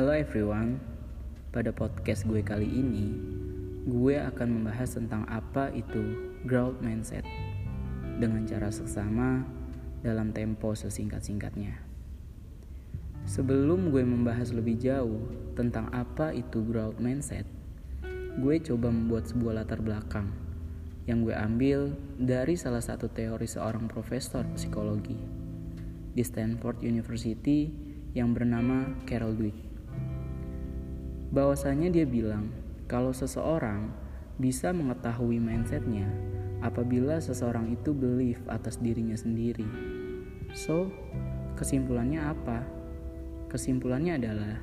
Hello everyone, pada podcast gue kali ini, gue akan membahas tentang apa itu growth mindset dengan cara seksama dalam tempo sesingkat-singkatnya. Sebelum gue membahas lebih jauh tentang apa itu growth mindset, gue coba membuat sebuah latar belakang yang gue ambil dari salah satu teori seorang profesor psikologi di Stanford University yang bernama Carol Dweck bahwasanya dia bilang kalau seseorang bisa mengetahui mindsetnya apabila seseorang itu belief atas dirinya sendiri. So, kesimpulannya apa? Kesimpulannya adalah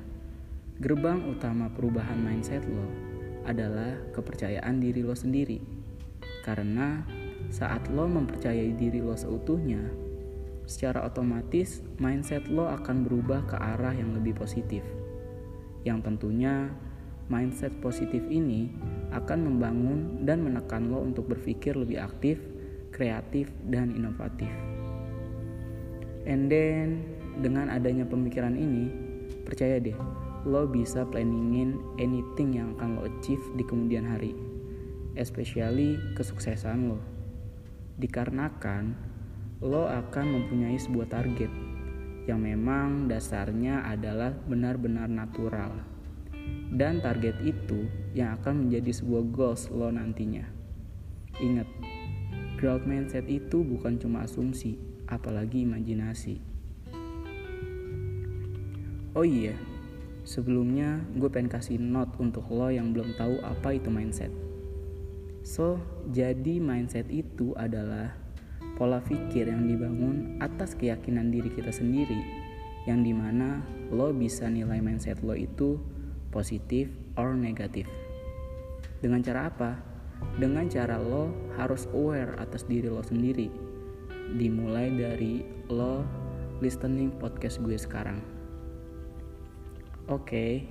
gerbang utama perubahan mindset lo adalah kepercayaan diri lo sendiri. Karena saat lo mempercayai diri lo seutuhnya, secara otomatis mindset lo akan berubah ke arah yang lebih positif yang tentunya mindset positif ini akan membangun dan menekan lo untuk berpikir lebih aktif, kreatif, dan inovatif. And then, dengan adanya pemikiran ini, percaya deh, lo bisa planningin anything yang akan lo achieve di kemudian hari, especially kesuksesan lo. Dikarenakan, lo akan mempunyai sebuah target yang memang dasarnya adalah benar-benar natural. Dan target itu yang akan menjadi sebuah goals lo nantinya. Ingat, growth mindset itu bukan cuma asumsi, apalagi imajinasi. Oh iya, sebelumnya gue pengen kasih note untuk lo yang belum tahu apa itu mindset. So, jadi mindset itu adalah pola pikir yang dibangun atas keyakinan diri kita sendiri yang di mana lo bisa nilai mindset lo itu positif or negatif dengan cara apa? dengan cara lo harus aware atas diri lo sendiri dimulai dari lo listening podcast gue sekarang oke okay.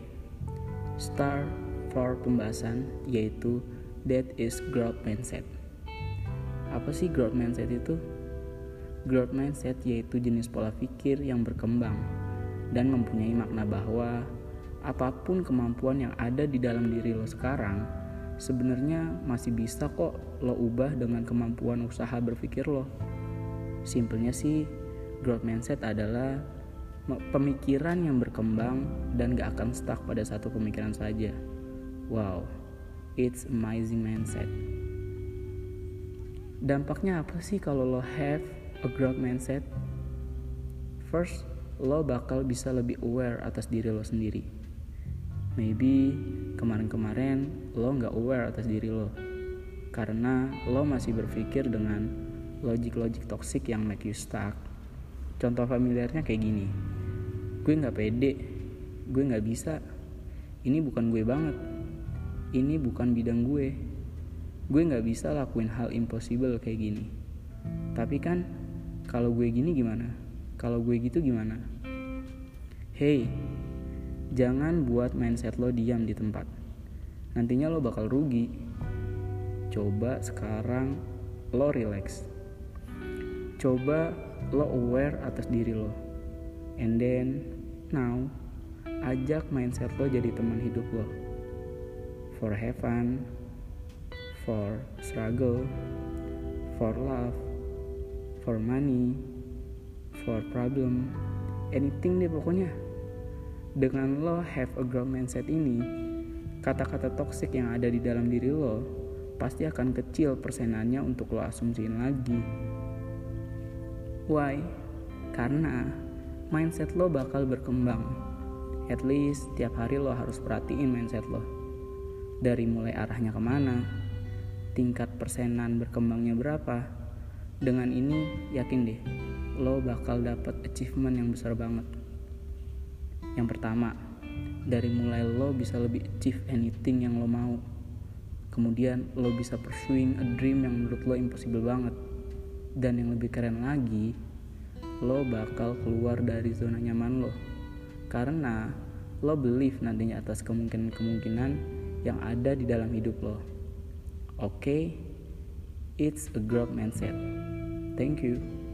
start for pembahasan yaitu that is growth mindset apa sih growth mindset itu? Growth mindset yaitu jenis pola pikir yang berkembang dan mempunyai makna bahwa apa pun kemampuan yang ada di dalam diri lo sekarang sebenarnya masih bisa kok lo ubah dengan kemampuan usaha berpikir lo. Simpelnya sih, growth mindset adalah pemikiran yang berkembang dan gak akan stuck pada satu pemikiran saja. Wow, it's amazing mindset. Dampaknya apa sih kalau lo have a growth mindset? First, lo bakal bisa lebih aware atas diri lo sendiri. Maybe kemarin-kemarin lo nggak aware atas diri lo karena lo masih berpikir dengan logik-logik toxic yang make you stuck. Contoh familiarnya kayak gini, gue nggak pede, gue nggak bisa, ini bukan gue banget, ini bukan bidang gue, gue nggak bisa lakuin hal impossible kayak gini. Tapi kan kalau gue gini gimana? Kalau gue gitu gimana? Hey jangan buat mindset lo diam di tempat. Nantinya lo bakal rugi. Coba sekarang lo relax. Coba lo aware atas diri lo. And then now ajak mindset lo jadi teman hidup lo. For have fun for struggle, for love, for money, for problem, anything deh pokoknya. Dengan lo have a growth mindset ini, kata-kata toxic yang ada di dalam diri lo pasti akan kecil persenannya untuk lo asumsiin lagi. Why? Karena mindset lo bakal berkembang. At least tiap hari lo harus perhatiin mindset lo. Dari mulai arahnya ke mana, tingkat persenan berkembangnya berapa dengan ini yakin deh lo bakal dapat achievement yang besar banget. Yang pertama dari mulai lo bisa lebih achieve anything yang lo mau. Kemudian lo bisa pursuing a dream yang menurut lo impossible banget. Dan yang lebih keren lagi lo bakal keluar dari zona nyaman lo. Karena lo believe nantinya atas kemungkinan-kemungkinan yang ada di dalam hidup lo. Okay, it's a growth mindset. Thank you.